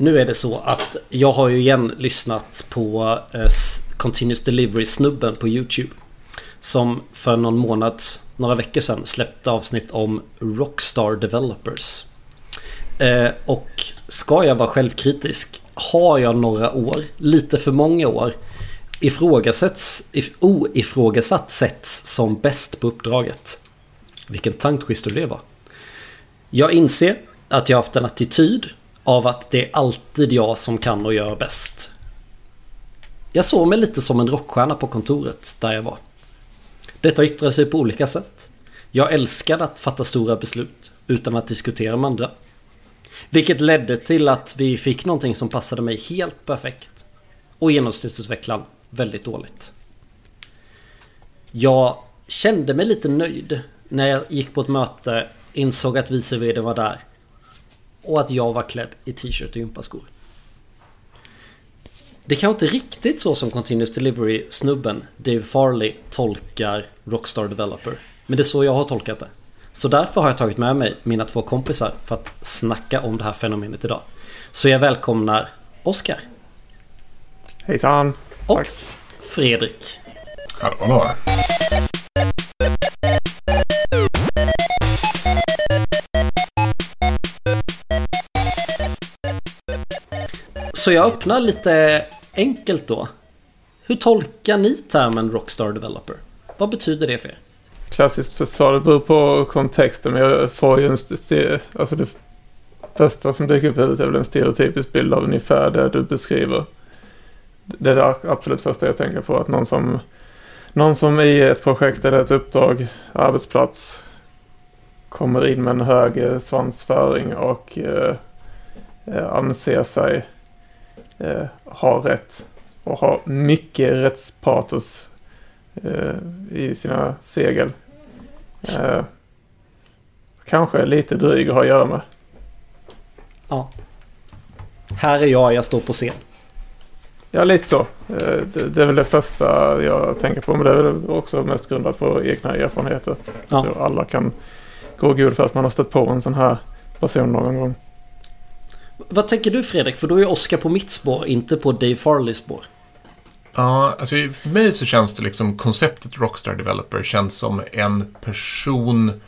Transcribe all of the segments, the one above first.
Nu är det så att jag har ju igen lyssnat på eh, Continuous Delivery-snubben på YouTube. Som för någon månad, några veckor sedan släppte avsnitt om Rockstar Developers. Eh, och ska jag vara självkritisk har jag några år, lite för många år, ifrågasätts, oifrågasatt sätts som bäst på uppdraget. Vilken tanktwister det var. Jag inser att jag haft en attityd av att det är alltid jag som kan och gör bäst. Jag såg mig lite som en rockstjärna på kontoret där jag var. Detta yttrar sig på olika sätt. Jag älskade att fatta stora beslut utan att diskutera med andra. Vilket ledde till att vi fick någonting som passade mig helt perfekt. Och genomsnittsutvecklaren väldigt dåligt. Jag kände mig lite nöjd när jag gick på ett möte, insåg att vice vd var där och att jag var klädd i t-shirt och gympaskor. Det kanske inte riktigt så som Continuous Delivery-snubben Dave Farley tolkar Rockstar Developer. Men det är så jag har tolkat det. Så därför har jag tagit med mig mina två kompisar för att snacka om det här fenomenet idag. Så jag välkomnar Oskar. Hejsan. Och Tack. Fredrik. Hallå, hallå. Så jag öppnar lite enkelt då. Hur tolkar ni termen Rockstar Developer? Vad betyder det för er? Klassiskt försvar, det beror på kontexten. Men jag får ju en... Alltså det första som dyker upp i huvudet är väl en stereotypisk bild av ungefär det du beskriver. Det är det absolut första jag tänker på. Att någon som, någon som i ett projekt eller ett uppdrag, arbetsplats, kommer in med en hög eh, svansföring och eh, eh anser sig eh, har rätt och har mycket rättspatos eh, i sina segel. Eh, kanske lite dryg att ha att göra med. Ja. Här är jag, jag står på scen. Ja, lite så. Eh, det, är väl det första jag tänker på. Men det är väl också mest grundat på egna erfarenheter. Ja. Alla kan gå god för att man har stött på en sån här person någon gång. Vad tänker du Fredrik? För då är Oscar på mitt spår, inte på Dave Farleys spår. Ja, alltså för mig så känns det liksom konceptet Rockstar Developer känns som en person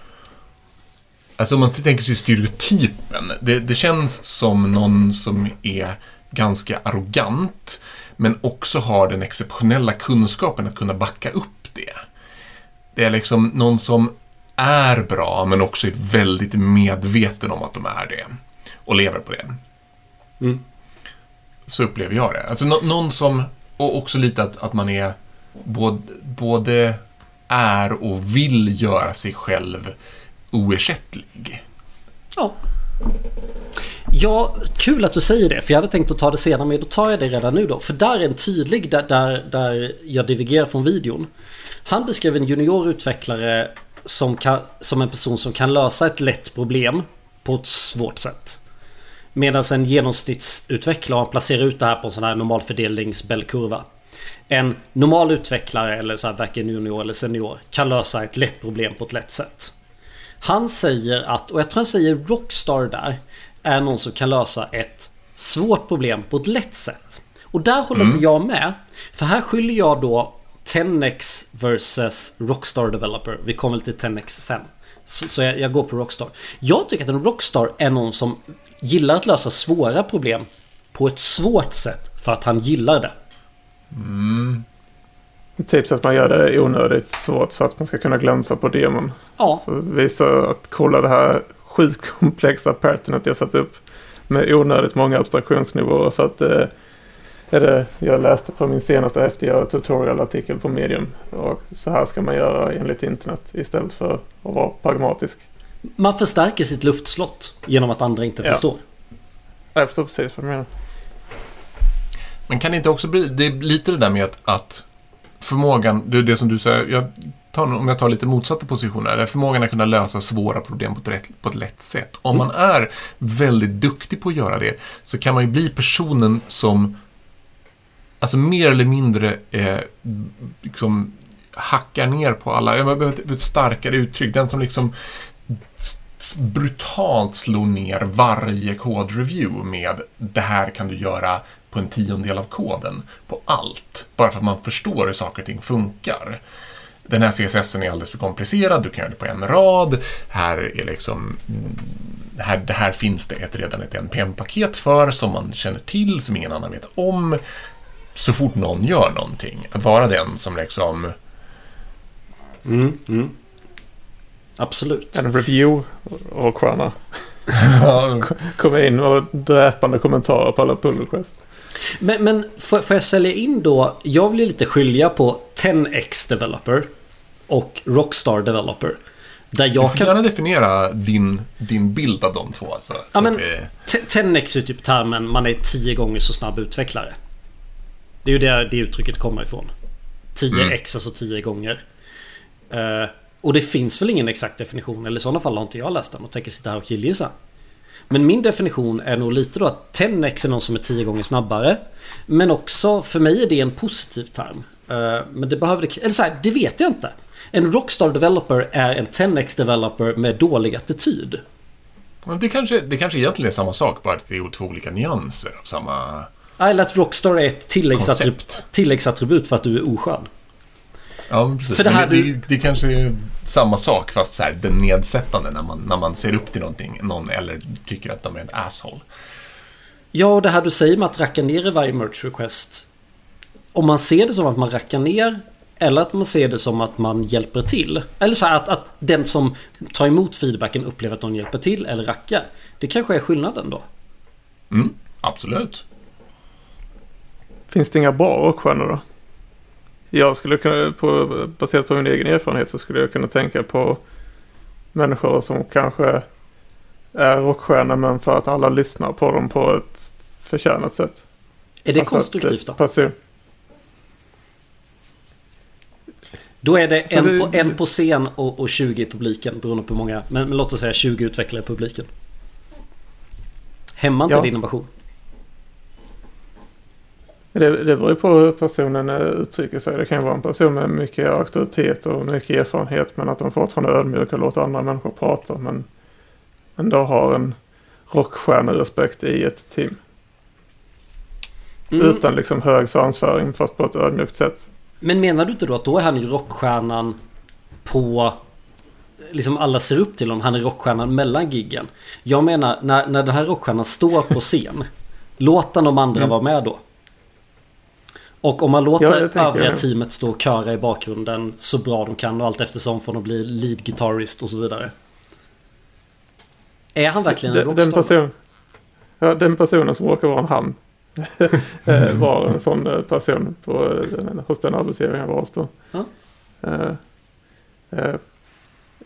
Alltså om man tänker sig stereotypen. Det, det känns som någon som är ganska arrogant men också har den exceptionella kunskapen att kunna backa upp det. Det är liksom någon som är bra men också är väldigt medveten om att de är det och lever på det. Mm. Så upplever jag det. Alltså någon som, och också lite att, att man är både, både är och vill göra sig själv oersättlig. Ja. Ja, kul att du säger det. För jag hade tänkt att ta det senare, men då tar jag det redan nu då. För där är en tydlig, där, där, där jag divergerar från videon. Han beskrev en junior utvecklare som, kan, som en person som kan lösa ett lätt problem på ett svårt sätt. Medan en genomsnittsutvecklare, om man placerar ut det här på en sån här normalfördelningsbällkurva. En normal utvecklare, eller så här varken junior eller senior, kan lösa ett lätt problem på ett lätt sätt. Han säger att, och jag tror han säger Rockstar där, är någon som kan lösa ett svårt problem på ett lätt sätt. Och där håller mm. inte jag med. För här skyller jag då 10x versus Rockstar Developer. Vi kommer till 10x sen. Så, så jag, jag, går på Rockstar. Jag tycker att en Rockstar är någon som gillar att lösa svåra problem på ett svårt sätt för att han gillar det. Mm. Typ så att man gör det onödigt svårt för att man ska kunna glänsa på demon. Ja. För att visa att kolla det här sjukt komplexa patternet jag satt upp med onödigt många abstraktionsnivåer för att eh, är det jag läste på min senaste häftiga tutorial-artikel på medium. Och så här ska man göra enligt internet istället för att vara pragmatisk. Man förstärker sitt luftslott genom att andra inte ja. förstår. Jag förstår precis vad du menar. Men kan det inte också bli, det är lite det där med att, att förmågan, det är det som du säger, jag tar, om jag tar lite motsatta positioner, är förmågan att kunna lösa svåra problem på ett, rätt, på ett lätt sätt. Om man är väldigt duktig på att göra det så kan man ju bli personen som alltså mer eller mindre eh, liksom hackar ner på alla, jag behöver ett starkare uttryck, den som liksom brutalt slår ner varje kodreview med det här kan du göra på en tiondel av koden på allt. Bara för att man förstår hur saker och ting funkar. Den här CSSen är alldeles för komplicerad, du kan göra det på en rad. Här är liksom mm, här, det här finns det ett, redan ett NPM-paket för som man känner till, som ingen annan vet om. Så fort någon gör någonting, att vara den som liksom Mm, mm. Absolut. En review och stjärna. Komma in och dräpande kommentarer på alla pull requests. Men, men får, får jag sälja in då? Jag blir lite skilja på 10x Developer och Rockstar Developer. Där Du jag får kan... gärna definiera din, din bild av de två. Alltså, Ja, men- vi, 10x är typ termen man är 10 gånger så snabb utvecklare. Det är ju där det uttrycket kommer ifrån. 10x, Mm. alltså 10 gånger. Eh, och det finns väl ingen exakt definition, eller i sådana fall har inte jag läst den och tänker sitta här och killgissa. Men min definition är nog lite då att 10x är någon som är 10 gånger snabbare. Men också, för mig är det en positiv term. Eh, men det behöver det... Eller så här, det vet jag inte. En Rockstar Developer är en 10x Developer med dålig attityd. det, kanske, det kanske egentligen är samma sak, bara att det är två olika nyanser av samma Eller att Rockstar är ett tilläggsattribut, tilläggsattribut för att du är oskön. Ja, men precis. För det Men här det, du- det, det kanske är samma sak, fast så här, den nedsättande när man, när man ser upp till någonting, någon eller tycker att de är en asshole. Ja, och det här du säger med att racka ner i varje merge request. Om man ser det som att man rackar ner eller att man ser det som att man hjälper till. Eller så här att, att den som tar emot feedbacken upplever att någon hjälper till eller rackar. Det kanske är skillnaden då. Mm, absolut. Finns det inga bra rockstjärnor då? Jag skulle kunna, på, baserat på min egen erfarenhet så skulle jag kunna tänka på människor som kanske är rockstjärnor men för att alla lyssnar på dem på ett förtjänat sätt. Är det Alltså konstruktivt då? Passar, Då är det en, det- på, en på scen och, och 20 i publiken beroende på hur många. Men, men låt oss säga 20 utvecklare i publiken. Hämmar inte Ja. det innovation? Det, det beror på hur personen eh, uttrycker sig. Det kan vara en person med mycket auktoritet och mycket erfarenhet men att de fortfarande är ödmjuka och låter andra människor prata men ändå har en rockstjärnerespekt i ett team. Mm. Utan liksom hög svansföring fast på ett ödmjukt sätt. Men menar du inte då att då är han ju rockstjärnan på... Liksom alla ser upp till honom. Han är rockstjärnan mellan giggen. Jag menar när, när den här rockstjärnan står på scen. låt de andra Mm. vara med då. Och om man Ja, låter tänker övriga jag. teamet stå och köra i bakgrunden så bra de kan och allt eftersom får de bli lead guitarist och så vidare. Är han verkligen en Den, den, rockstar? person, ja, den personen som råkar vara en han eh, var en sån eh, person på, eh, hos den arbetsgivaren jag var hos då. Ja.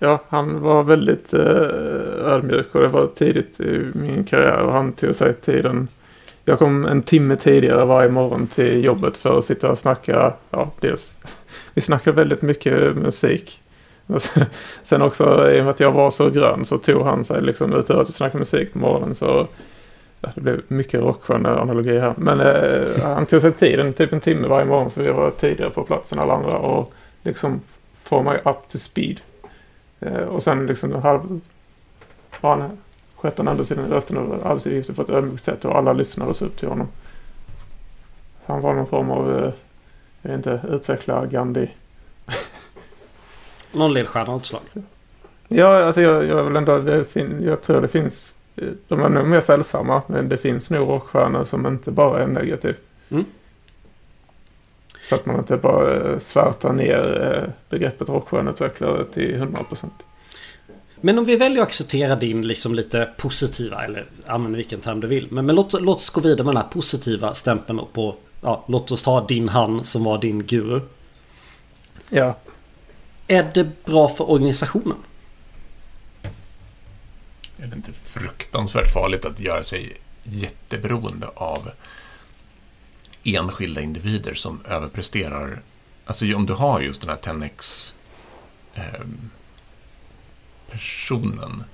Ja, han var väldigt ödmjuk och det var tidigt i min karriär och han tog sig tiden. Jag kom en timme tidigare varje morgon till jobbet för att sitta och snacka. Ja, dels. Vi snackade väldigt mycket musik. Sen- också i och med att jag var så grön så tog han sig liksom utöver att vi snackade musik på morgonen så det blev mycket rockstjärna analogi här. Men eh, han tog sig tiden, typ en timme varje morgon för vi var tidigare på plats än alla andra och liksom få mig up to speed. Eh, och sen liksom halv... Ja, han skötte han ändå sin resten av arbetsuppgifter på ett ödmjukt sätt och alla lyssnade och så upp till honom. Han var någon form av, eh, jag vet inte, utveckla Gandhi. Någon ledstjärna av något slag. Ja, alltså jag, jag vill ändå, det fin, jag tror det finns, eh, de är nog mer sällsamma, men det finns nog rockstjärnor som inte bara är negativ. Mm. Så att man inte bara eh, svärtar ner begreppet rockstjärneutvecklare till 100%. Men om vi väljer att acceptera din liksom lite positiva, eller använd vilken term du vill. Men, men låt, låt oss gå vidare med den här positiva stämpeln på... Ja, låt oss ta din han som var din guru. Ja, Är det bra för organisationen? Är det inte fruktansvärt farligt att göra sig jätteberoende av enskilda individer som överpresterar? Alltså om du har just den här 10x ehm, personen.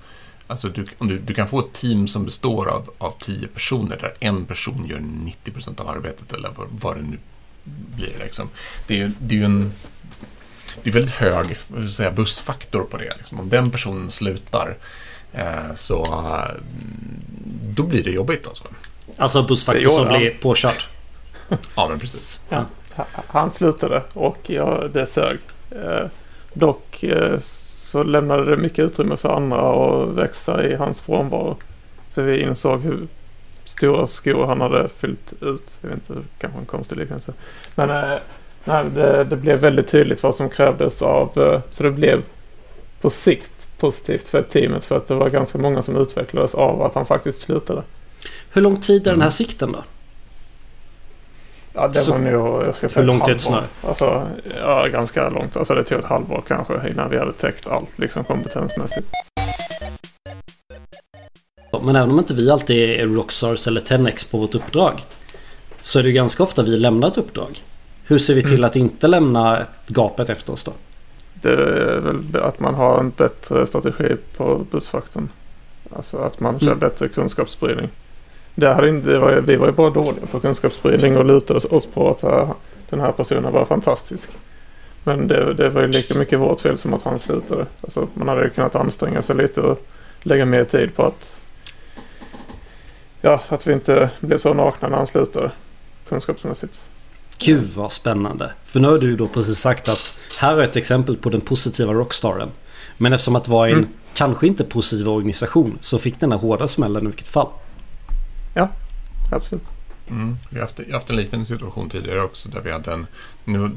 Alltså du, om du, du kan få ett team som består av, av tio personer där en person gör 90% av arbetet eller vad, vad det nu blir. Liksom. Det, är, det är ju en det är väldigt hög jag säga, bussfaktor på det. Liksom. Om den personen slutar Eh, så eh, då blir det jobbigt alltså. Alltså bussfaktor Det som blir påkörd. Ja, men precis. Ja. Ha- Han slutade och ja, det sög. Eh, dock eh, så lämnade det mycket utrymme för andra att växa i hans frånvaro. För vi insåg hur stora skor han hade fyllt ut. Jag vet inte, kanske en konstig liknelse. Men eh, nej, det, det blev väldigt tydligt vad som krävdes av... Eh, så det blev på sikt positivt för teamet för att det var ganska många som utvecklades av att han faktiskt slutade. Hur lång tid är den här Mm. sikten då? Ja, det Så- var nog, jag ska säga Hur långt är ett halvår. Alltså, ja, ganska långt. Alltså det tog ett halvår kanske innan vi hade täckt allt liksom kompetensmässigt. Men även om inte vi alltid är Rockstars eller 10x på vårt uppdrag. Så är det ju ganska ofta vi lämnar ett uppdrag. Hur ser vi till Mm. att inte lämna gapet efter oss då? Det är väl att man har en bättre strategi på bussfaktorn. Alltså att man kör Mm. bättre kunskapsspridning. Det hade inte, var, vi var ju bara dåliga på kunskapsspridning och lutade oss på att äh, den här personen var fantastisk. Men det, det var ju lika mycket vårt fel som att han slutade. Alltså man hade ju kunnat anstränga sig lite och lägga mer tid på att Ja, att vi inte blev så nakna när han slutade kunskapsmässigt. Gud vad spännande. För nu har du då precis sagt att här är ett exempel på den positiva rockstaren. Men eftersom att det var en Mm. kanske inte positiv organisation så fick den här hårda smällen i vilket fall. Ja, Absolut. Mm. Vi har haft, jag har haft en liknande situation tidigare också där vi hade en nu,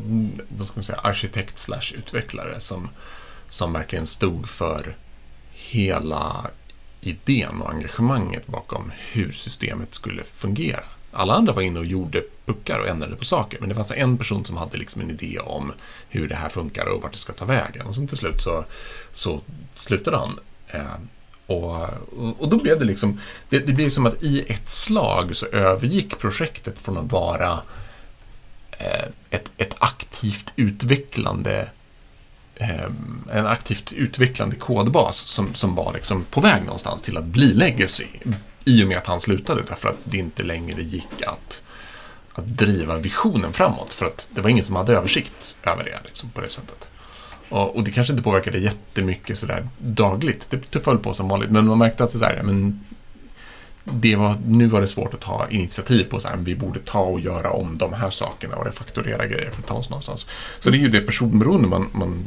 vad ska man säga, arkitekt slash utvecklare som, som verkligen stod för hela idén och engagemanget bakom hur systemet skulle fungera. Alla andra var inne och gjorde puckar och ändrade på saker, men det fanns en person som hade liksom en idé om hur det här funkar och vart det ska ta vägen. Och sen till slut så, så slutade han. Eh, och, och- då blev det liksom, det, det blev som att i ett slag så övergick projektet från att vara eh, ett, ett aktivt utvecklande eh, en aktivt utvecklande kodbas som, som var liksom på väg någonstans till att bli legacy i och med att han slutade därför att det inte längre gick att, att driva visionen framåt för att det var ingen som hade översikt över det liksom, på det sättet. Och, och det kanske inte påverkade jättemycket sådär dagligt. Det tuffade på som vanligt. Men man märkte att ja, men det var, nu var det svårt att ta initiativ på så här, vi borde ta och göra om de här sakerna och refaktorera grejer för att ta oss någonstans. Så det är ju det personberoende man, man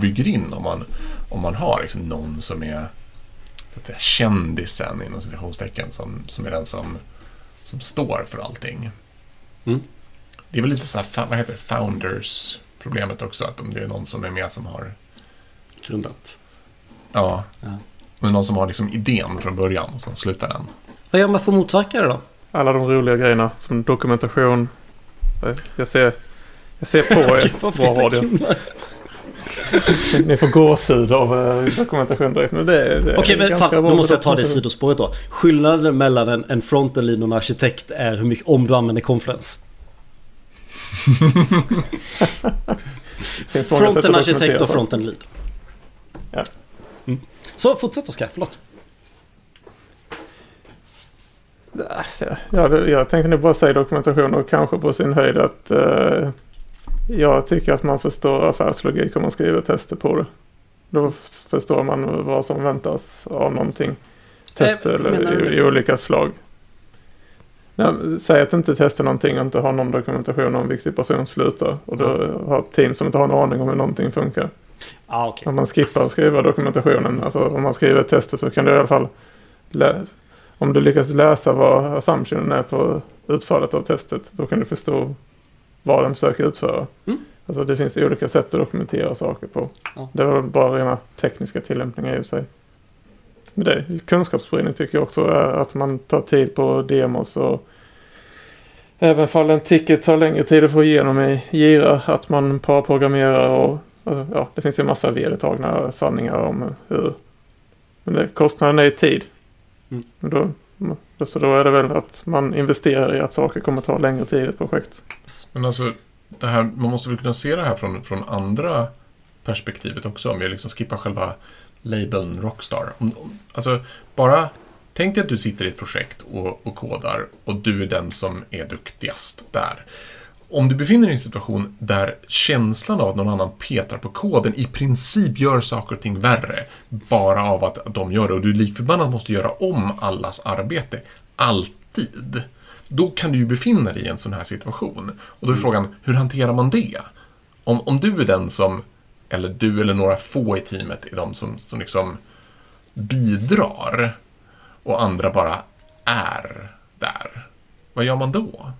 bygger in om man, om man har liksom någon som är så att säga, kändisen inom citationstecken som, som är den som, som står för allting. Mm. Det är väl lite så här, vad heter det, founders problemet också, att om det är någon som är med som har Grundat. Ja. Ja. Men någon som har liksom idén från början och sen slutar den. Vad gör man för att motverka det då? Alla de roliga grejerna som dokumentation. Eh, Jag ser, jag ser på er. Bra radio. Ni- Ni får gåshud av eh, dokumentation direkt. Men det, det Okej men fan, då måste jag ta det sidospåret då. Skillnaden mellan en, en frontend-lead och en arkitekt är hur mycket, om du använder Confluence. Finns många sätt att Fronten arkitekt och fronten lead. Ja. Mm. Så fortsätt Oskar, förlåt. Ja, jag tänkte nu bara säga dokumentation och kanske på sin höjd att eh, jag tycker att man förstår affärslogik om man skriver tester på det. Då förstår man vad som väntas av någonting. Tester Eh, eller du i, i olika slag. Ja, säg att du inte testar någonting och inte har någon dokumentation om en viktig person slutar. Och du har ett team som inte har en aning om hur någonting funkar. Ah, okej. Om man skippar att skriva dokumentationen, alltså om man skriver tester så kan du i alla fall om du lyckas läsa vad assumptionen är på utfallet av testet, då kan du förstå vad den försöker utföra. Mm. Alltså det finns olika sätt att dokumentera saker på. Ja. Det var bara rena tekniska tillämpningar i och för sig. Men det, kunskapsspridning tycker jag också är att man tar tid på demos och även fall en ticket tar längre tid att få igenom i Gira, att man parprogrammerar och alltså, ja, det finns ju en massa vedertagna sanningar om hur men det, kostnaden är ju tid. Mm. Då, då, så då är det väl att man investerar i att saker kommer ta längre tid i ett projekt. Men alltså, det här, man måste väl kunna se det här från, från andra perspektivet också. Om vi liksom skippar själva labeln Rockstar. Alltså, bara tänk dig att du sitter i ett projekt och, och kodar och du är den som är duktigast där. om du befinner dig i en situation där känslan av att någon annan petar på koden i princip gör saker och ting värre, bara av att de gör det, och du likförbannat måste göra om allas arbete, alltid, då kan du ju befinna dig i en sån här situation. Och då är frågan, hur hanterar man det? Om, om du är den som, eller du eller några få i teamet är de som, som liksom bidrar och andra bara är där. Vad gör man då?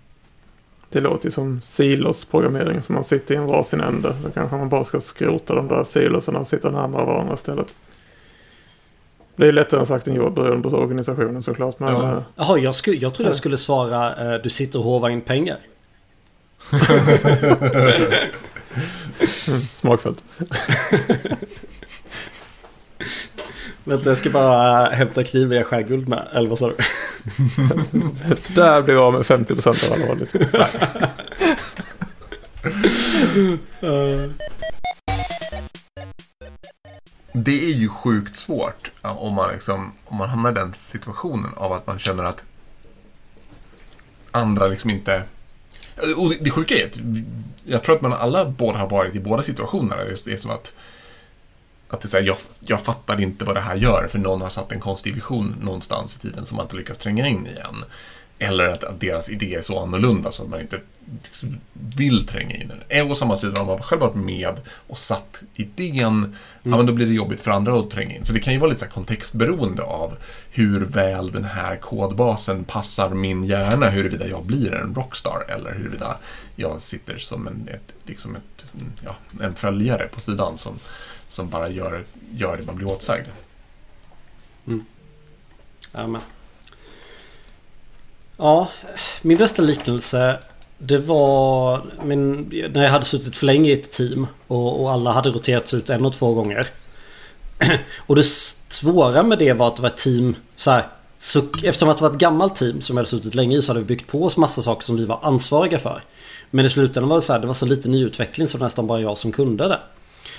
Det låter ju som silos-programmering som man sitter i en varsin ände. Då kanske man bara ska skrota de där silosarna och sitta närmare varandra istället. Det är lättare sagt än gjort beroende på organisationen såklart. Men, Ja. eh, Jaha, jag, sku, jag trodde jag skulle svara eh, du sitter och hovar in pengar. smakfullt. Vänta, jag ska bara hämta kniven jag skär guld med. Eller vad sa du? Där blir jag av med 50% av alla. Liksom. Det är ju sjukt svårt om man, liksom, om man hamnar i den situationen av att man känner att andra liksom inte... Och det, sjuka är att jag tror att man alla båda har varit i båda situationerna. Det är, det är som att, att det är så här, jag, jag fattar inte vad det här gör för någon har satt en konstig vision någonstans i tiden som man inte lyckas tränga in i än. Eller att, att deras idé är så annorlunda så att man inte liksom vill tränga in i den. Å samma sida, om man själv varit med och satt idén, ja men då blir det jobbigt för andra att tränga in. Så det kan ju vara lite så kontextberoende av hur väl den här kodbasen passar min hjärna, huruvida jag blir en rockstar eller huruvida jag sitter som en, ett, liksom ett, ja, en följare på sidan som, som bara gör, gör det man blir åtsagd. Men. ja, min bästa liknelse det var min, när jag hade suttit för länge i ett team och, och alla hade roterats ut en och två gånger. Och det svåra med det var att det var ett team så här, så, Eftersom att det var ett gammalt team som jag hade suttit länge i så hade vi byggt på oss massa saker som vi var ansvariga för. Men i slutändan var det så här, det var så lite nyutveckling så det var nästan bara jag som kunde det.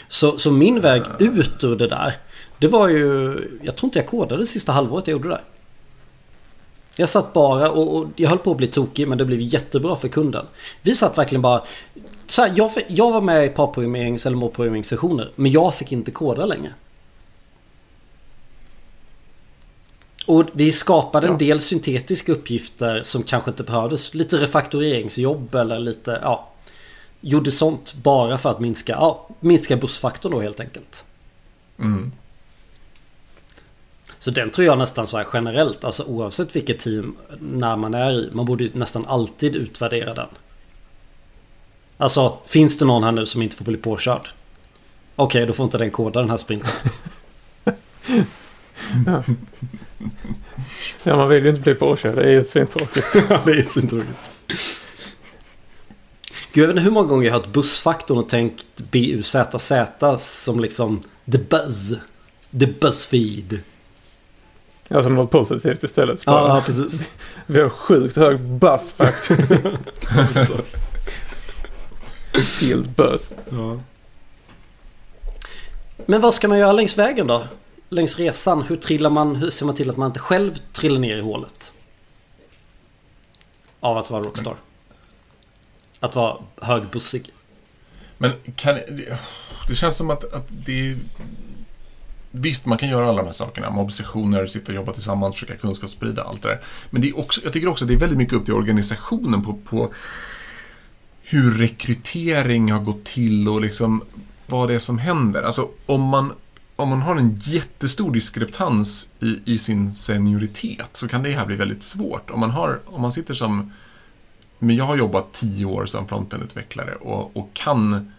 Så, så min väg ut ur det där Det var ju Jag tror inte jag kodade det sista halvåret jag gjorde det. där. Jag satt bara och, och jag höll på att bli tokig men det blev jättebra för kunden. Vi satt verkligen bara så här, jag, jag var med i parprogrammerings eller målprogrammeringssessioner men jag fick inte koda längre. Och vi skapade en Ja. del syntetiska uppgifter som kanske inte behövdes. Lite refaktoreringsjobb eller lite, ja. Gjorde sånt bara för att minska, ja, minska bussfaktorn då helt enkelt. Mm. Så den tror jag nästan så här generellt, alltså oavsett vilket team när man är i. Man borde ju nästan alltid utvärdera den. Alltså, finns det någon här nu som inte får bli påkörd? Okej, då får inte den koda den här sprinten. Ja, man vill ju inte bli påkörd. Det är ju svintråkigt. det är svintroligt. Gud, jag vet inte hur många gånger jag har hört bussfaktorn och tänkt BUZZ som liksom the buzz. The buzzfeed. Ja, som något positivt istället. Ja, Bara, ja precis. Vi har sjukt hög buzz factor. Field buzz. Ja. Men vad ska man göra längs vägen då? Längs resan? Hur trillar man? Hur ser man till att man inte själv trillar ner i hålet? Av att vara rockstar. Att vara högbussig. Men kan, det, det känns som att, att det är... Visst, man kan göra alla de här sakerna. Mobbsessioner, sitta och jobba tillsammans, försöka kunskapssprida, allt det där. Men det är också, jag tycker också att det är väldigt mycket upp till organisationen på, på hur rekrytering har gått till och liksom vad det är som händer. Alltså om man, om man har en jättestor diskreptans i, i sin senioritet så kan det här bli väldigt svårt. Om man, har, om man sitter som... Men jag har jobbat tio år som frontendutvecklare och, och kan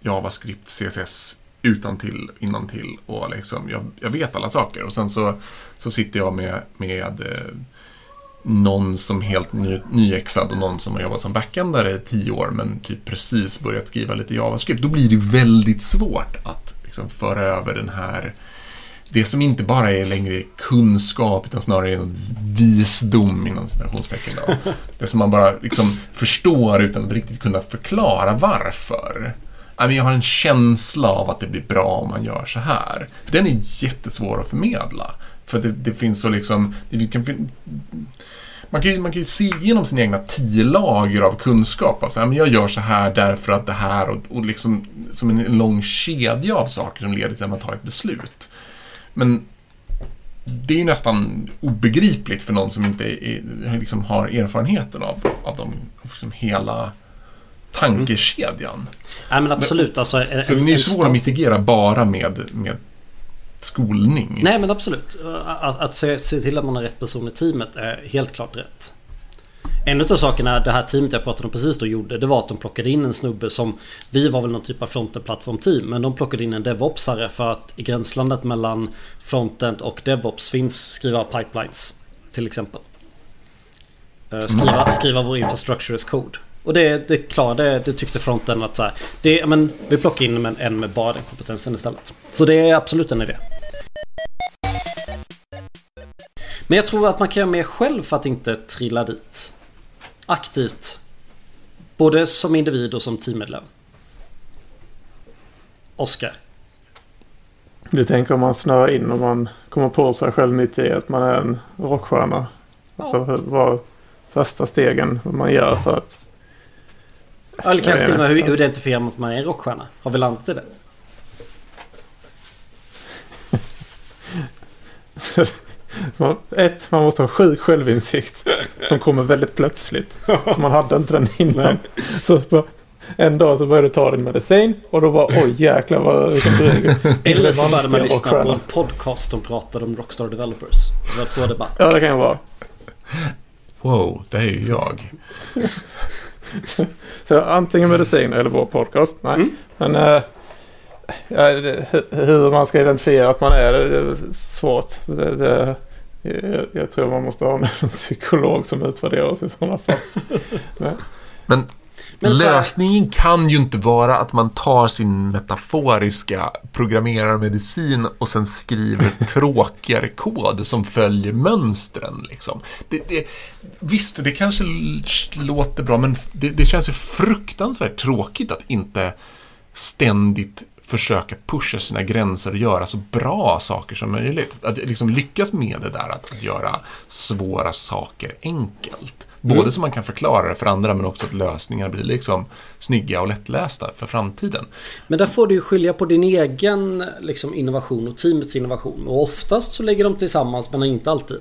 JavaScript, CSS utan till, innan till och liksom, jag, jag vet alla saker. Och sen så, så sitter jag med, med eh, någon som är helt ny, nyexad och någon som har jobbat som backendare i tio år men typ precis börjat skriva lite JavaScript. Då blir det väldigt svårt att liksom föra över den här det som inte bara är längre kunskap utan snarare en visdom inom citationstecken. Då. Det som man bara liksom förstår utan att riktigt kunna förklara varför. Jag har en känsla av att det blir bra om man gör så här. Den är jättesvår att förmedla. För det, det finns så liksom... Det kan, man kan, ju, man kan ju se igenom sina egna tio lager av kunskap. Alltså, men jag gör så här därför att det här och, och liksom som en lång kedja av saker som leder till att man tar ett beslut. Men det är ju nästan obegripligt för någon som inte är, liksom har erfarenheten av, av, de, av liksom hela tankekedjan. Nej men absolut. Alltså, så en, det är svårt att mitigera bara med, med skolning. Nej men absolut. Att, att se, se, till att man har rätt person i teamet är helt klart rätt. En av sakerna det här teamet jag pratade om precis då gjorde det var att de plockade in en snubbe som Vi var väl någon typ av fronten team men de plockade in en DevOpsare för att i gränslandet mellan frontend och DevOps finns skriva pipelines till exempel. Eh, skriva, skriva vår infrastructure as code. Och det, det klarade, det tyckte fronten att så här, det, men vi plockar in en, en med bara den kompetensen istället. Så det är absolut en idé. Men jag tror att man kan göra mer själv för att inte trilla dit. Aktivt. Både som individ och som teammedlem. Oskar. Du tänker om man snör in och man kommer på sig själv mitt i att man är en rockstjärna. Ja. Alltså vad första stegen man gör för att eller kanske till och med hur, hur identifierar man att man är en rockstjärna? Har vi landat i det? Ett, man måste ha sjuk självinsikt. Som kommer väldigt plötsligt. Man hade inte den innan. Så en dag så började du ta din medicin och då var oj jäklar vad Eller så började man lyssna på en podcast som pratade om Rockstar Developers. Det var så det bara. Ja det kan ju vara. Wow, det är ju jag. så antingen medicin eller vår podcast. Nej. Mm. Men äh, hur man ska identifiera att man är det, det är svårt. Det, det, jag, jag, tror man måste ha en psykolog som utvärderar oss i sådana fall. Men, Men men Lösningen kan ju inte vara att man tar sin metaforiska programmerarmedicin och sen skriver tråkigare kod som följer mönstren. Liksom. Det, det, visst, det kanske låter bra, men det, det känns ju fruktansvärt tråkigt att inte ständigt försöka pusha sina gränser och göra så bra saker som möjligt. Att liksom lyckas med det där att, att göra svåra saker enkelt. Både mm. så man kan förklara det för andra men också att lösningar blir liksom snygga och lättlästa för framtiden. Men där får du ju skilja på din egen liksom, innovation och teamets innovation. Och oftast så lägger de tillsammans men inte alltid.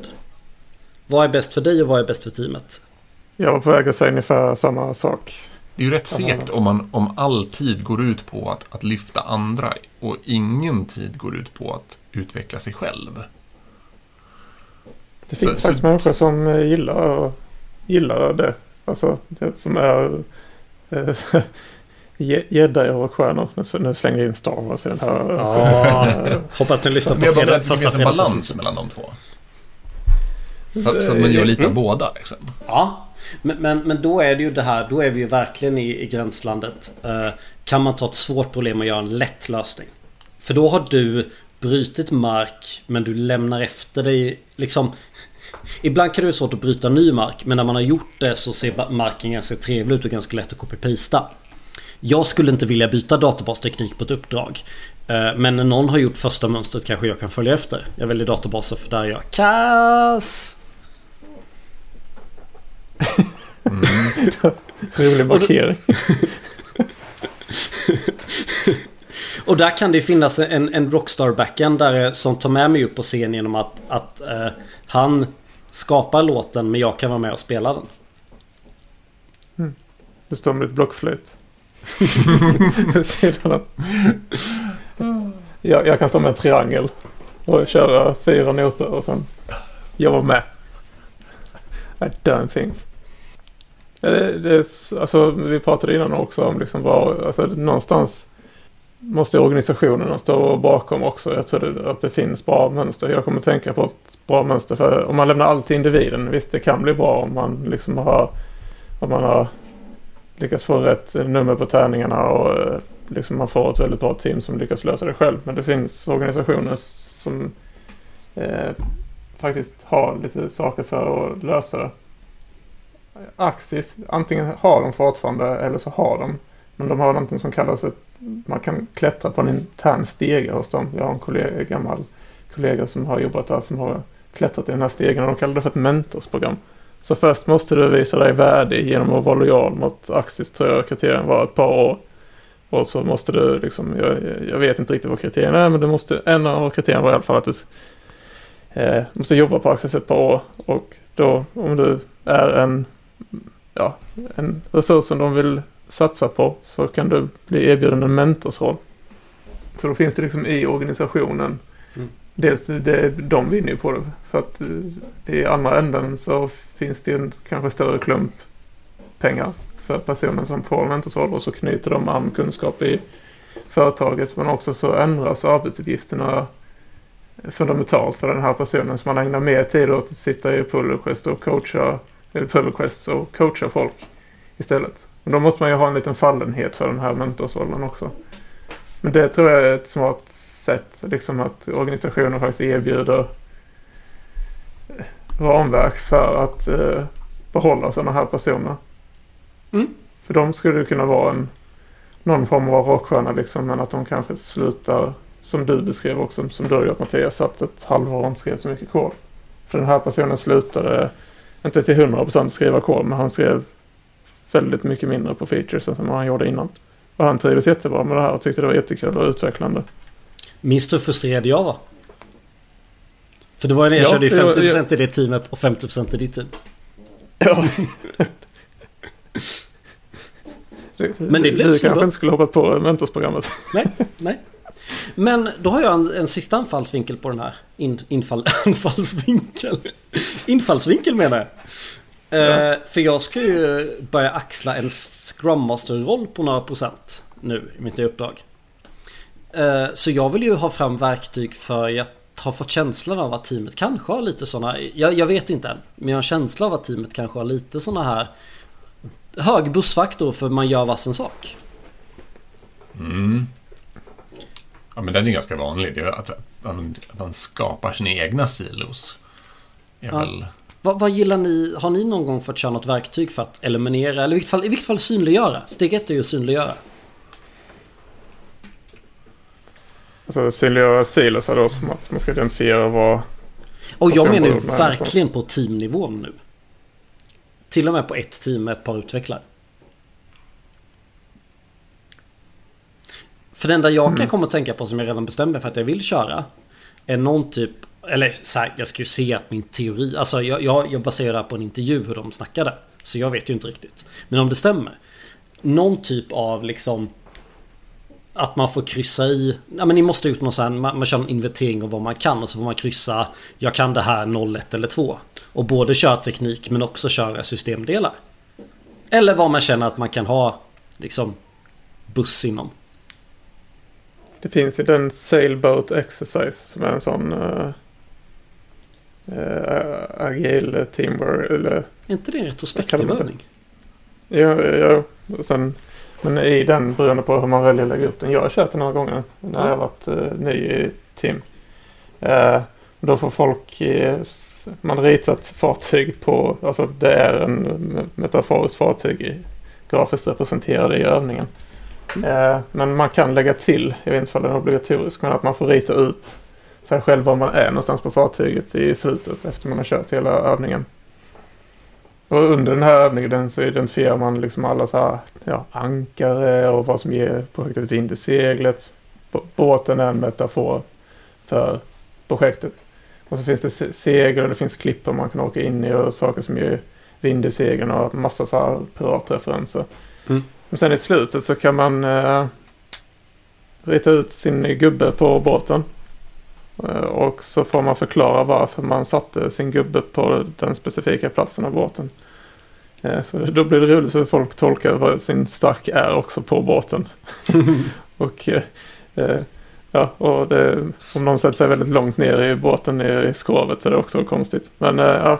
Vad är bäst för dig och vad är bäst för teamet? Jag var på väg att säga ungefär samma sak. Det är ju rätt segt om, man, om all tid går ut på att, att lyfta andra och ingen tid går ut på att utveckla sig själv. Det finns så, faktiskt så, människor som gillar gillar det. Alltså det som är eh, Gädda och stjärnor. Nu slänger jag in Star Wars i den här. Ja, hoppas ni lyssnar på fredag. Det finns en balans mellan de två. Så att man gör lite av mm. båda liksom. Ja, men, men, men då är det ju det här. Då är vi ju verkligen i, i gränslandet. Uh, kan man ta ett svårt problem och göra en lätt lösning? För då har du brutit mark men du lämnar efter dig liksom Ibland kan det vara svårt att bryta ny mark men när man har gjort det så ser marken ganska trevlig ut och ganska lätt att copy-pasta. Jag skulle inte vilja byta databasteknik på ett uppdrag. Eh, men när någon har gjort första mönstret kanske jag kan följa efter. Jag väljer databaser för där är jag kass. Mm. Rolig markering. Och där kan det finnas en, en rockstar backendare som tar med mig upp på scen genom att, att uh, han skapar låten men jag kan vara med och spela den. Mm. Du står med ett blockflöjt. jag, jag kan stå med en triangel och köra fyra noter och sen jag var med. I done things. Det, det, alltså, vi pratade innan också om liksom vad, alltså, någonstans måste organisationerna stå bakom också. Jag tror att det finns bra mönster. Jag kommer tänka på ett bra mönster. För om man lämnar allt till individen. Visst, det kan bli bra om man liksom har, om man har lyckats få rätt nummer på tärningarna och eh, liksom man får ett väldigt bra team som lyckas lösa det själv. Men det finns organisationer som eh, faktiskt har lite saker för att lösa det. Axis, antingen har de fortfarande eller så har de men de har någonting som kallas ett... Man kan klättra på en intern stege hos dem. Jag har en kollega, gammal kollega som har jobbat där som har klättrat i den här stegen. Och de kallar det för ett mentorsprogram. Så först måste du visa dig värdig genom att vara lojal mot Axis tror jag kriterien var ett par år. Och så måste du liksom, jag, jag vet inte riktigt vad kriterierna är men du måste, en av kriterierna var i alla fall att du eh, måste jobba på Axis ett par år. Och då om du är en, ja, en resurs som de vill satsa på så kan du bli erbjuden en mentorsroll. Så då finns det liksom i organisationen Mm. Dels det, de vinner ju på det. För att eh, i andra änden så finns det en kanske större klump pengar för personen som får mentorsroll och så knyter de an kunskap i företaget. Men också så ändras arbetsuppgifterna fundamentalt för den här personen. Så man ägnar mer tid åt att sitta i pull request och coacha, eller pull requests och coacha folk istället. Men då måste man ju ha en liten fallenhet för den här mentorsrollen också. Men det tror jag är ett smart sätt. Liksom att organisationer faktiskt erbjuder ramverk för att eh, behålla sådana här personer. Mm. För de skulle kunna vara en, någon form av rockstjärna liksom. Men att de kanske slutar som du beskrev också. Som du har gjort Mattias. Att ett halvår och inte skrev så mycket kod. För den här personen slutade inte till 100% skriva kod. Men han skrev väldigt mycket mindre på features än som han gjorde innan. Och han trivdes jättebra med det här och tyckte det var jättekul och utvecklande. Minns du hur frustrerad jag var? För det var ju när jag Ja, körde ju det var- 50% i det teamet och 50% i ditt team. Ja. Men det blev Du kanske inte skulle hoppat på mentorsprogrammet. Nej, nej. Men då har jag en, en sista anfallsvinkel på den här. In, infall, anfallsvinkel. Infallsvinkel menar jag. Eh, för jag ska ju börja axla en Scrum Master-roll på några procent nu i mitt nya uppdrag. Eh, så jag vill ju ha fram verktyg för jag har fått känslan av att teamet kanske har lite sådana, jag, jag vet inte än, men jag har en känsla av att teamet kanske har lite sådana här hög bussfaktor för man gör vassen sak. Mm. Ja, men den är ganska vanlig. Det är att, att man skapar sina egna silos. Är Ja. väl... Vad, vad gillar ni? Har ni någon gång fått köra något verktyg för att eliminera eller i vilket fall, i vilket fall synliggöra? Steg ett är ju att synliggöra. Alltså synliggöra silos är då som att man ska identifiera vad... Och jag menar ju verkligen på teamnivån nu. Till och med på ett team med ett par utvecklare. För det enda jag Mm. kan komma att tänka på som jag redan bestämde för att jag vill köra. Är någon typ eller så här, jag ska ju se att min teori, alltså jag, jag, jag baserar det här på en intervju hur de snackade. Så jag vet ju inte riktigt. Men om det stämmer. Någon typ av liksom att man får kryssa i, ja men ni måste ut någon sån, man, man kör en inventering av vad man kan och så får man kryssa Jag kan det här 01 eller 2. Och både köra teknik men också köra systemdelar. Eller vad man känner att man kan ha liksom buss inom. Det finns ju den Sailboat Exercise som är en sån uh, uh, agil teamwork eller Är inte det en retrospektiv det? övning? Ja, ja. Och Sen, men i den beroende på hur man väljer att lägga upp den. Jag har kört den några gånger när Ja. jag varit eh, ny i team. Eh, då får folk, eh, man ritar ett fartyg på, alltså det är en me- metaforiskt fartyg grafiskt representerade i övningen. Eh, men man kan lägga till, jag vet inte om den är obligatorisk, men att man får rita ut sig själv var man är någonstans på fartyget i slutet efter man har kört hela övningen. Och under den här övningen så identifierar man liksom alla så här, ja, ankare och vad som ger projektet vind i seglet. Båten är en metafor för projektet. Och så finns det se- segel och det finns klippor man kan åka in i och saker som ger vind i seglen och massa så här piratreferenser. Mm. Men sen i slutet så kan man eh, rita ut sin gubbe på båten. Eh, Och så får man förklara varför man satte sin gubbe på den specifika platsen av båten. Eh, Så då blir det roligt för folk tolkar vad sin stack är också på båten. och eh, ja, och det, om någon sätter sig väldigt långt ner i båten i skrovet så är det också konstigt. Men ja,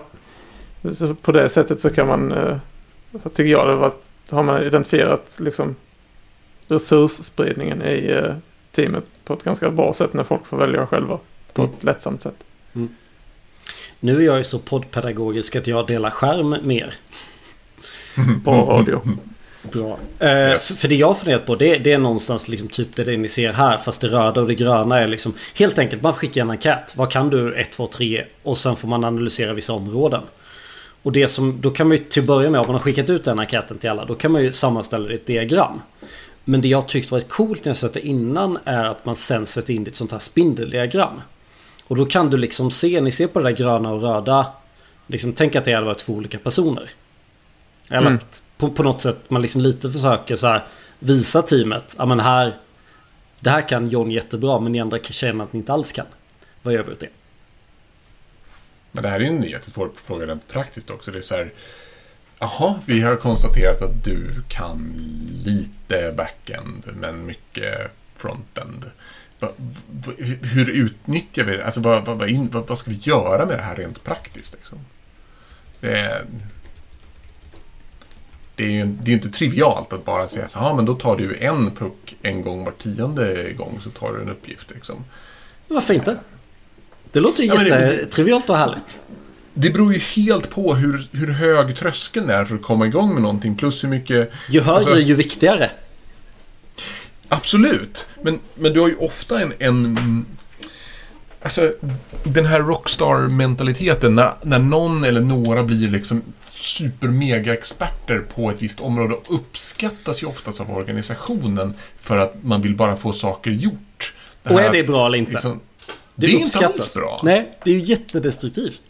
på det sättet så kan man, så tycker jag det var, har man identifierat liksom resursspridningen i teamet på ett ganska bra sätt när folk får välja själva på Mm. ett lättsamt sätt. Nu är jag ju så poddpedagogisk att jag delar skärm med er. Bra radio. Bra. Eh, Yes. För det jag har funderat på det, det är någonstans liksom typ det ni ser här. Fast det röda och det gröna är liksom helt enkelt man skickar en enkät. Vad kan du 1, 2, 3? Och sen får man analysera vissa områden. Och det som, då kan man ju till att börja med, om man har skickat ut den enkäten till alla, då kan man ju sammanställa det i ett diagram. Men det jag tyckt varit coolt när jag sett det innan är att man sen sätter in ett sånt här spindeldiagram. Och då kan du liksom se, ni ser på det där gröna och röda. Liksom tänk att det hade varit två olika personer. Eller Mm. att på, på något sätt man liksom lite försöker så här visa teamet. Ja men här. Det här kan John jättebra men ni andra känner att ni inte alls kan. Vad gör vi åt det? Men det här är ju en jättesvår fråga rent praktiskt också. Det är så här, jaha, vi har konstaterat att du kan lite backend men mycket frontend. Hur utnyttjar vi det? Alltså vad, vad, vad, vad, ska vi göra med det här rent praktiskt? Liksom? Det, är, det är ju det är inte trivialt att bara säga så här, "Ja, men då tar du en puck en gång var tionde gång så tar du en uppgift. Liksom. Varför inte? Det låter ju Ja, jättetrivialt och härligt. Det beror ju helt på hur, hur hög tröskeln är för att komma igång med någonting. Plus hur mycket... Ju högre Alltså- ju viktigare. Absolut. Men, men du har ju ofta en... en alltså, den här rockstar-mentaliteten. När, när någon eller några blir liksom super-mega-experter på ett visst område uppskattas ju oftast av organisationen för att man vill bara få saker gjort. Och är det att bra eller inte? liksom, det är inte alls bra. Nej, det är ju jättedestruktivt.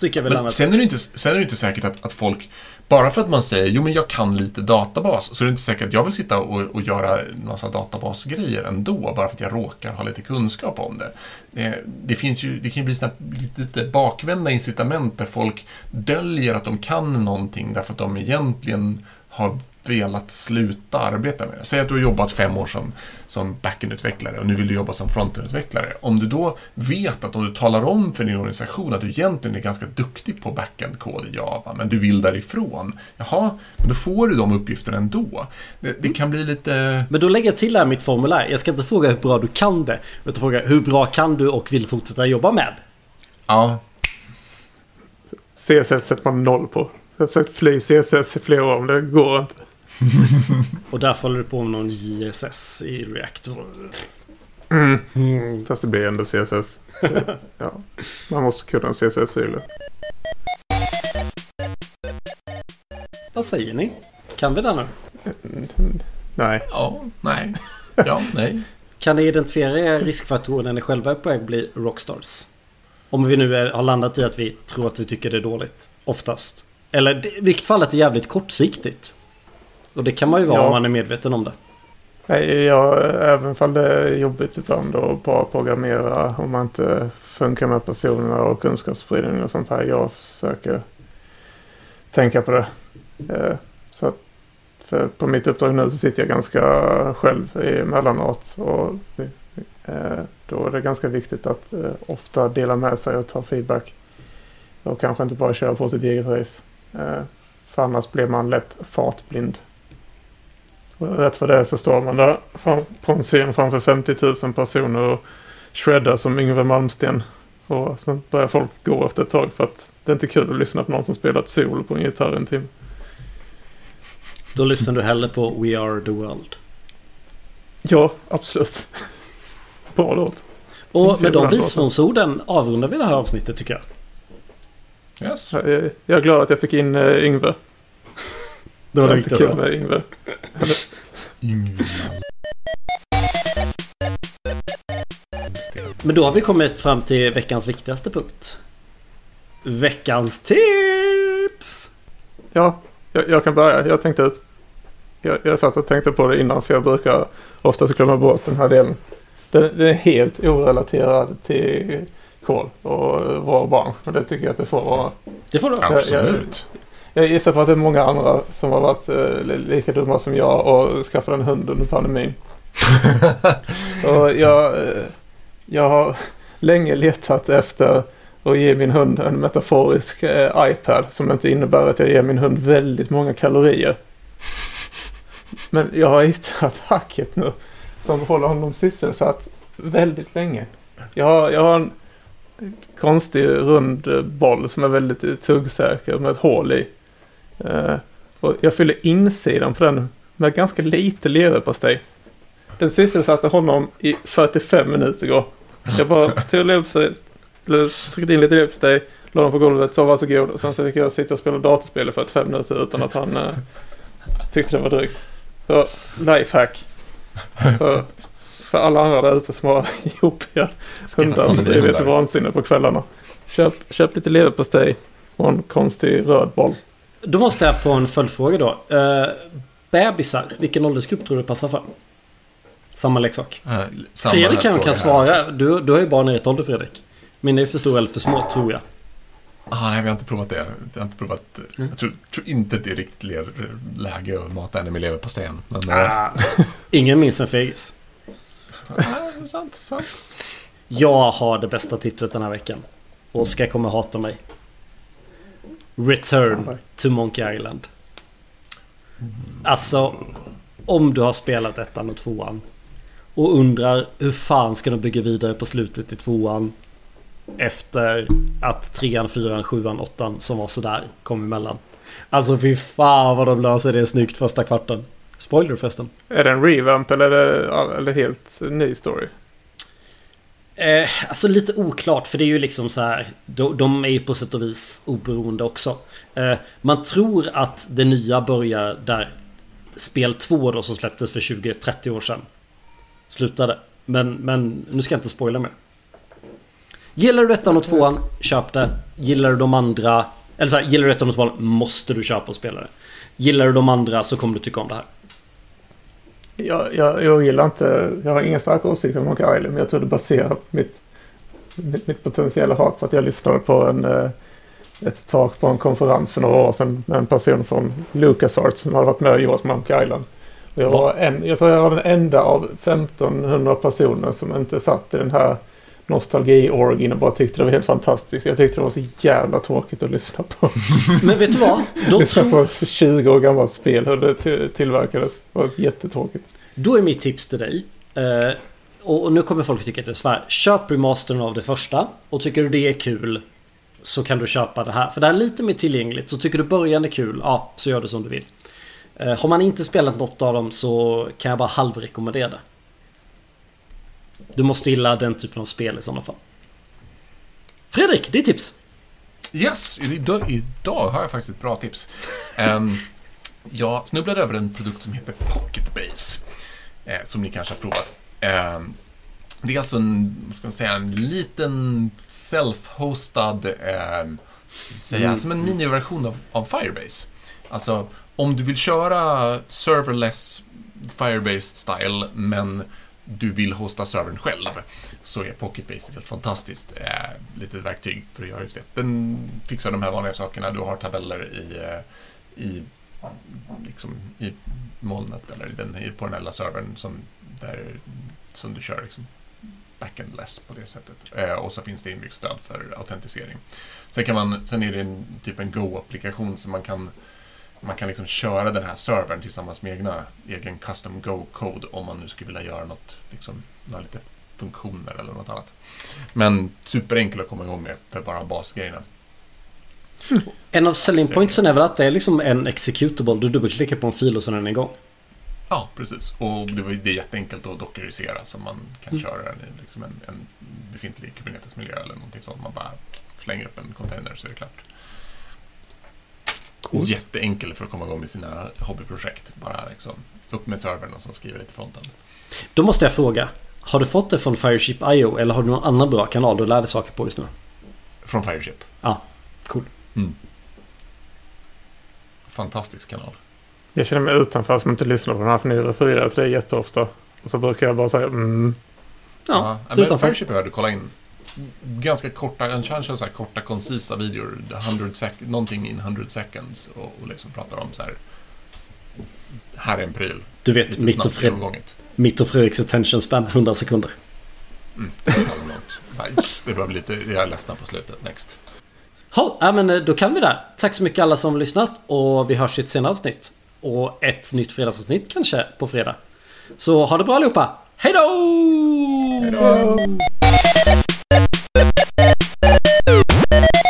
Tycker jag väl Men sen är, det inte, sen är det inte säkert att, att folk, bara för att man säger jo men jag kan lite databas, så är det inte säkert att jag vill sitta och, och göra massa databasgrejer ändå, bara för att jag råkar ha lite kunskap om det. Det, det finns ju, det kan ju bli såna lite, lite bakvända incitament där folk döljer att de kan någonting därför att de egentligen har velat sluta arbeta med det. Säg att du har jobbat fem år som, som backend-utvecklare och nu vill du jobba som frontend-utvecklare. Om du då vet att om du talar om för din organisation att du egentligen är ganska duktig på backend-kod i Java, men du vill därifrån. Jaha, men då får du de uppgifterna ändå. Det, det kan bli lite... Men då lägger jag till här mitt formulär. Jag ska inte fråga hur bra du kan det. Utan fråga hur bra kan du och vill fortsätta jobba med? Ja, CSS sätter man noll på. Jag har försökt fly CSS i flera år men det går inte. Och därför håller du på med någon JSS i React. Mm. Mm. Fast det blir ändå CSS. ja. Man måste kunna CSS-regler. Vad säger ni? Kan vi det nu? Mm. Nej. ja, nej, ja, nej. Kan ni identifiera riskfaktorer när ni själva är på väg att bli rockstars? Om vi nu är, har landat i att vi tror att vi tycker det är dåligt. Oftast. Eller det- i vilket fall att det är jävligt kortsiktigt. Och det kan man ju vara Ja. om man är medveten om det. Nej, jag, även fall det är jobbigt ibland att bara programmera om man inte funkar med personerna och kunskapsspridning och sånt här. Jag försöker tänka på det. Eh, Så att, för på mitt uppdrag nu så sitter jag ganska själv emellanåt och eh, då är det ganska viktigt att eh, ofta dela med sig och ta feedback. Och kanske inte bara köra på sitt eget race. För annars blir man lätt fartblind. Rätt vad det är så står man där på en scen framför 50 000 personer och shreddar som Yngve Malmsten. Och sen börjar folk gå efter ett tag för att det är inte kul att lyssna på någon som spelar ett solo på en gitarr en timme. Då lyssnar du hellre på We Are The World. Ja, absolut. Bra låt. Och med de visdomsorden avrundar vi det här avsnittet tycker jag. Yes. Jag är, jag är glad att jag fick in uh, Yngve. Det var det alltid kul viktigaste. med Yngve. Men då har vi kommit fram till veckans viktigaste punkt. Veckans tips! Ja, jag, jag kan börja. Jag tänkte ut. Jag, jag satt och tänkte på det innan för jag brukar oftast glömma bort den här delen. Den, den är helt orelaterad till kol och våra barn. Och det tycker jag att det får vara. Det får du ha. Absolut. Jag gissar på att det är många andra som har varit eh, li- lika dumma som jag och skaffat en hund under pandemin. och jag, eh, jag har länge letat efter att ge min hund en metaforisk eh, iPad som inte innebär att jag ger min hund väldigt många kalorier. Men jag har hittat hacket nu som håller honom sysselsatt väldigt länge. Jag har, jag har en konstig rund boll som är väldigt tuggsäker med ett hål i. Uh, och jag fyller insidan på den med ganska lite leverpastej. Den sysselsatte honom i 45 minuter igår. Jag bara tog leverpastej, tryckte in lite leverpastej, la dem på golvet, sa varsågod. Och sen så fick jag sitta och spela datorspel i 45 minuter utan att han uh, tyckte det var drygt. Så lifehack. För, för alla andra där ute som har jobbiga hundar som blir lite vansinne på kvällarna. Köp, köp lite leverpastej och en konstig röd boll. Då måste jag få en följdfråga då. Uh, bebisar, vilken åldersgrupp tror du passar för? Samma leksak. Eh, samma Fredrik kan, kan svara. Du, du har ju barn i rätt ålder Fredrik. Mina är för stora eller för små tror jag. Ah, nej, vi har inte provat det. Jag har inte provat. Mm. Jag tror, tror inte det är riktigt läge att mata henne med leverpastejen. Men... eh, Ah, ingen minns en fegis. ah, sant, sant. Jag har det bästa tipset den här veckan. Oskar kommer hata mig. Return to Monkey Island. Alltså, om du har spelat ettan och tvåan och undrar hur fan ska de bygga vidare på slutet i tvåan efter att trean, fyran, sjuan, åttan som var sådär kom emellan. Alltså fy fan vad de löser det snyggt första kvarten. Spoiler förresten. Är det en revamp eller eller helt ny story? Eh, alltså lite oklart för det är ju liksom så här. De, de är ju på sätt och vis oberoende också. Eh, man tror att det nya börjar där spel 2 då som släpptes för 20-30 år sedan. Slutade. Men, men nu ska jag inte spoila mer. Gillar du ettan och tvåan, köp det. Gillar du de andra... Eller så här, gillar du ettan och tvåan måste du köpa och spela det. Gillar du de andra så kommer du tycka om det här. Jag, jag, jag gillar inte, jag har inga starka åsikter om Monkey Island men jag tror det baserar mitt, mitt, mitt potentiella hat på att jag lyssnade på en, eh, ett tak på en konferens för några år sedan med en person från LucasArts som hade varit med och gjort Monkey Island. Och jag, var en, jag tror jag var den enda av 1500 personer som inte satt i den här nostalgi-orgin och bara tyckte det var helt fantastiskt. Jag tyckte det var så jävla tråkigt att lyssna på. Men vet du vad? Då lyssna på 20 år gammalt spel hur det till- tillverkades. Det var jättetråkigt. Då är mitt tips till dig. Eh, och, och nu kommer folk tycka att det är svär. Köp remastern av det första. Och tycker du det är kul. Så kan du köpa det här. För det här är lite mer tillgängligt. Så tycker du början är kul. Ja, så gör du som du vill. Eh, har man inte spelat något av dem så kan jag bara halvrekommendera det. Du måste gilla den typen av spel i sådana fall. Fredrik, ditt tips? Yes, idag, idag har jag faktiskt ett bra tips. Ehm, jag snubblade över en produkt som heter Pocket Base. eh, som ni kanske har provat. Ehm, det är alltså en, vad ska man säga, en liten self-hostad, ehm, ska säga, Mm. som en miniversion av, av Firebase. Alltså, om du vill köra serverless Firebase-style, men du vill hosta servern själv, så är PocketBase ett helt fantastiskt eh, litet verktyg för att göra just det. Den fixar de här vanliga sakerna. Du har tabeller i, eh, i, liksom, i molnet eller den, på den här servern som, där, som du kör liksom, backendless på det sättet. Eh, och så finns det inbyggt stöd för autentisering. Sen, kan man, sen är det en, typ en Go-applikation som man kan man kan liksom köra den här servern tillsammans med egna, egen custom Go-code om man nu skulle vilja göra något, liksom, några lite funktioner eller något annat. Men superenkel att komma igång med för bara basgrejerna. En av selling pointsen är väl att det är liksom en executable. Du dubbelklickar på en fil och sen är den igång. Ja, precis. Och det är jätteenkelt att dockerisera så man kan Mm. köra den i liksom en, en befintlig Kubernetes-miljö eller någonting sånt. Man bara slänger upp en container så är det klart. Coolt. Jätteenkel för att komma igång med sina hobbyprojekt. Bara liksom upp med servern och sen skriva lite frontend. Då måste jag fråga. Har du fått det från Fireship.io eller har du någon annan bra kanal du lär dig saker på just nu? Från Fireship. Ja, cool. Mm. Fantastisk kanal. Jag känner mig utanför som inte lyssnar på den här för ni refererar till det jätteofta. Och så brukar jag bara säga mm. Ja, Ja, du men utanför. Fireship behöver du kolla in. Ganska korta, han kör så här korta, koncisa videor. 100 sec- någonting in 100 seconds. Och, och liksom pratar om så här. Här är en pryl. Du vet, Lite mitt och, Fred, mitt och Fredriks attention span 100 sekunder. Mm. Det börjar bli lite, jag är ledsen på slutet. Next. Ja, ja, men eh, då kan vi där. Tack så mycket alla som har lyssnat och vi hörs i ett senare avsnitt. Och ett nytt fredagsavsnitt kanske på fredag. Så ha det bra allihopa. Hej då! Hej då! you